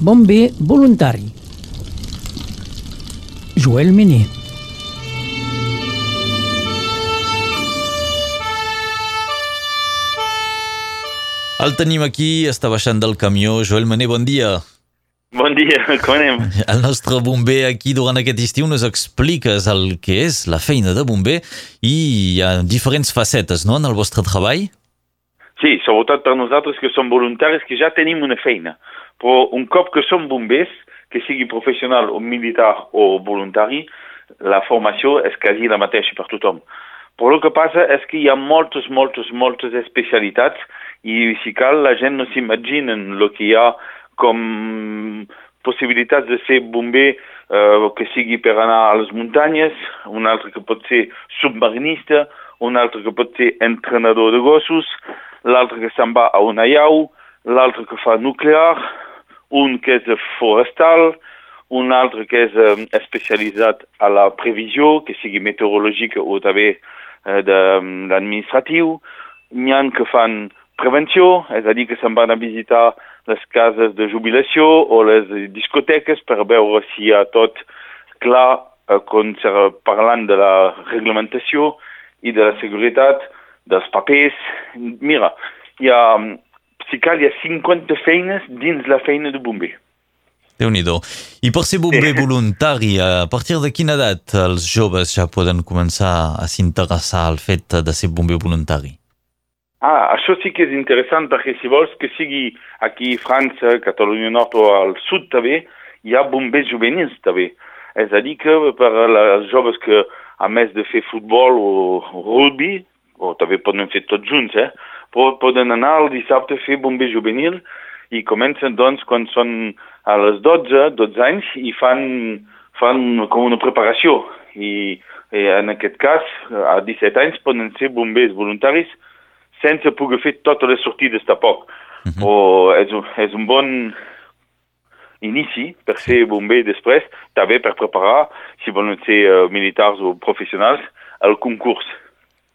Bomber voluntari. Joel Mené. El tenim aquí, està baixant del camió. Joel Mané, bon dia. Bon dia, com anem? El nostre bomber aquí durant aquest estiu nos expliques el que és la feina de bomber i hi ha diferents facetes, no?, en el vostre treball. Sí, sobretot per nosaltres que som voluntaris que ja tenim una feina. Però un cop que som bombers, que sigui professional o militar o voluntari, la formació és quasi la mateixa per tothom. Però el que passa és que hi ha moltes, moltes, moltes especialitats i si cal la gent no s'imagina el que hi ha com possibilitats de ser bomber eh, que sigui per anar a les muntanyes, un altre que pot ser submarinista, un altre que pot ser entrenador de gossos, l'altre que se'n va a una llau, l'altre que fa nuclear, un que és forestal, un altre que és eh, especialitzat a la previsió, que sigui meteorològica o també eh, d'administratiu. N'hi ha que fan prevenció, és a dir, que se'n van a visitar les cases de jubilació o les discoteques per veure si hi ha tot clar eh, parlant de la reglamentació i de la seguretat, dels papers. Mira, hi ha, si cal, hi ha 50 feines dins la feina de bomber. déu nhi I per ser bomber sí. voluntari, a partir de quina edat els joves ja poden començar a s'interessar al fet de ser bomber voluntari? Ah, això sí que és interessant perquè si vols que sigui aquí a França, Catalunya Nord o al sud també, hi ha bombers juvenils també. És a dir que per als joves que a més de fer futbol o rugby, o també poden fer tots junts, eh? Poden anar el dissabte a fer bomber juvenil i comencen doncs quan són a les 12, 12 anys i fan, fan com una preparació. I, i en aquest cas, a 17 anys poden ser bombers voluntaris sense poder fer totes les sortides tampoc. Uh -huh. O és, un, és un bon inici per ser bomber després, també per preparar, si volen ser uh, militars o professionals, el concurs.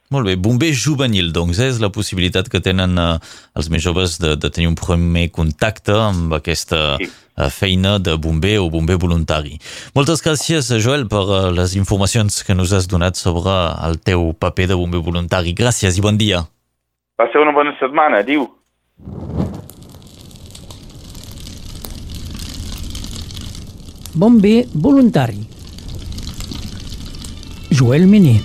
Molt bé, bomber juvenil, doncs, és la possibilitat que tenen uh, els més joves de, de tenir un primer contacte amb aquesta sí. uh, feina de bomber o bomber voluntari. Moltes gràcies, Joel, per uh, les informacions que nos has donat sobre el teu paper de bomber voluntari. Gràcies i bon dia. Passeu una bona setmana, diu. Bomber voluntari. Joel Mené.